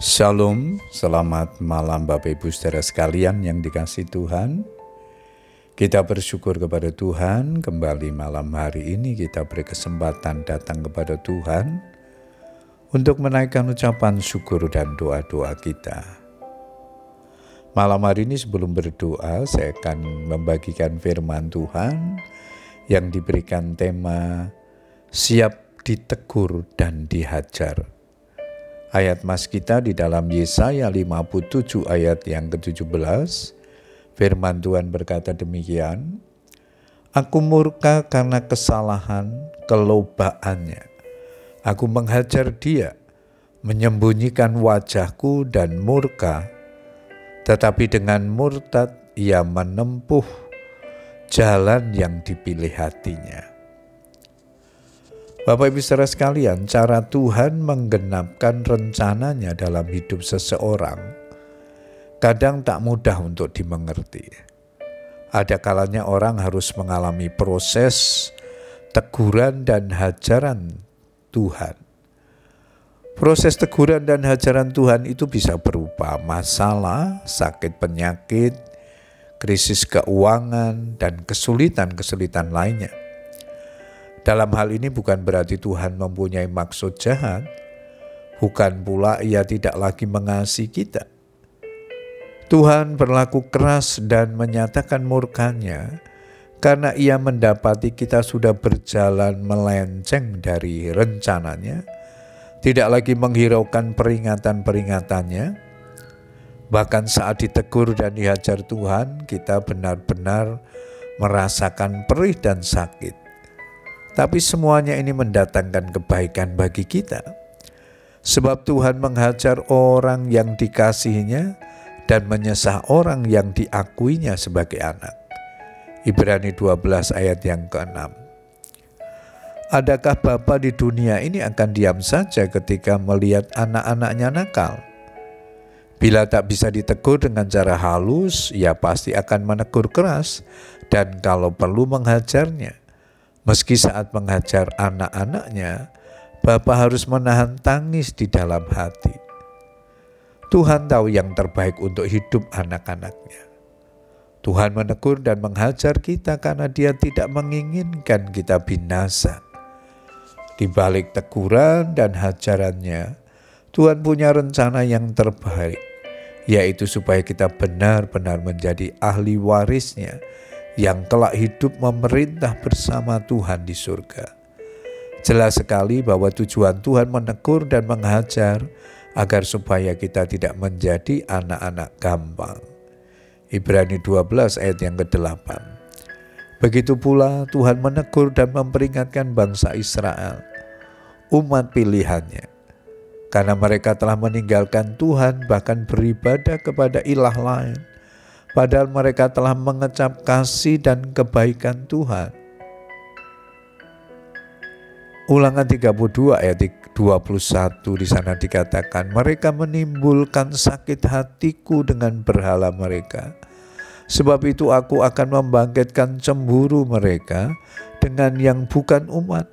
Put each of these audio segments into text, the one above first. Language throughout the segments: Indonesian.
Shalom, selamat malam Bapak Ibu saudara sekalian yang dikasih Tuhan. Kita bersyukur kepada Tuhan, kembali malam hari ini kita berkesempatan datang kepada Tuhan untuk menaikkan ucapan syukur dan doa-doa kita. Malam hari ini sebelum berdoa, saya akan membagikan firman Tuhan yang diberikan tema Siap ditegur dan dihajar Ayat mas kita di dalam Yesaya 57 ayat yang ke-17, firman Tuhan berkata demikian, Aku murka karena kesalahan kelobaannya. Aku menghajar dia, menyembunyikan wajahku dan murka, tetapi dengan murtad ia menempuh jalan yang dipilih hatinya. Bapak Ibu saudara sekalian, cara Tuhan menggenapkan rencananya dalam hidup seseorang kadang tak mudah untuk dimengerti. Ada kalanya orang harus mengalami proses teguran dan hajaran Tuhan. Proses teguran dan hajaran Tuhan itu bisa berupa masalah, sakit penyakit, krisis keuangan, dan kesulitan-kesulitan lainnya. Dalam hal ini bukan berarti Tuhan mempunyai maksud jahat, bukan pula ia tidak lagi mengasihi kita. Tuhan berlaku keras dan menyatakan murkanya karena ia mendapati kita sudah berjalan melenceng dari rencananya, tidak lagi menghiraukan peringatan-peringatannya, bahkan saat ditegur dan dihajar Tuhan, kita benar-benar merasakan perih dan sakit. Tapi semuanya ini mendatangkan kebaikan bagi kita. Sebab Tuhan menghajar orang yang dikasihinya dan menyesah orang yang diakuinya sebagai anak. Ibrani 12 ayat yang ke-6. Adakah Bapa di dunia ini akan diam saja ketika melihat anak-anaknya nakal? Bila tak bisa ditegur dengan cara halus, ia pasti akan menegur keras dan kalau perlu menghajarnya. Meski saat mengajar anak-anaknya, Bapak harus menahan tangis di dalam hati. Tuhan tahu yang terbaik untuk hidup anak-anaknya. Tuhan menegur dan menghajar kita karena Dia tidak menginginkan kita binasa. Di balik teguran dan hajarannya, Tuhan punya rencana yang terbaik, yaitu supaya kita benar-benar menjadi ahli warisnya yang kelak hidup memerintah bersama Tuhan di surga. Jelas sekali bahwa tujuan Tuhan menegur dan menghajar agar supaya kita tidak menjadi anak-anak gampang. Ibrani 12 ayat yang ke-8. Begitu pula Tuhan menegur dan memperingatkan bangsa Israel, umat pilihannya, karena mereka telah meninggalkan Tuhan bahkan beribadah kepada ilah lain padahal mereka telah mengecap kasih dan kebaikan Tuhan. Ulangan 32 ayat 21 di sana dikatakan, mereka menimbulkan sakit hatiku dengan berhala mereka. Sebab itu aku akan membangkitkan cemburu mereka dengan yang bukan umat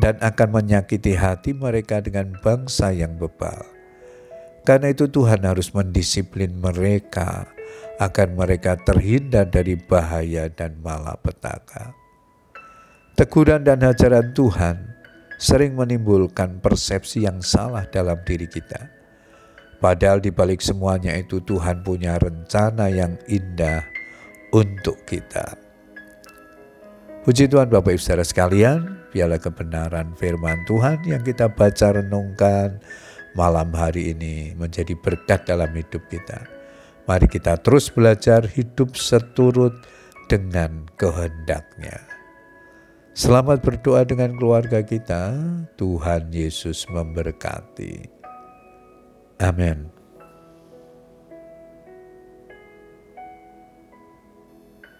dan akan menyakiti hati mereka dengan bangsa yang bebal. Karena itu Tuhan harus mendisiplin mereka agar mereka terhindar dari bahaya dan malapetaka. Teguran dan hajaran Tuhan sering menimbulkan persepsi yang salah dalam diri kita. Padahal di balik semuanya itu Tuhan punya rencana yang indah untuk kita. Puji Tuhan Bapak Ibu Saudara sekalian, biarlah kebenaran firman Tuhan yang kita baca renungkan malam hari ini menjadi berkat dalam hidup kita Mari kita terus belajar hidup seturut dengan kehendaknya. Selamat berdoa dengan keluarga kita. Tuhan Yesus memberkati. Amin.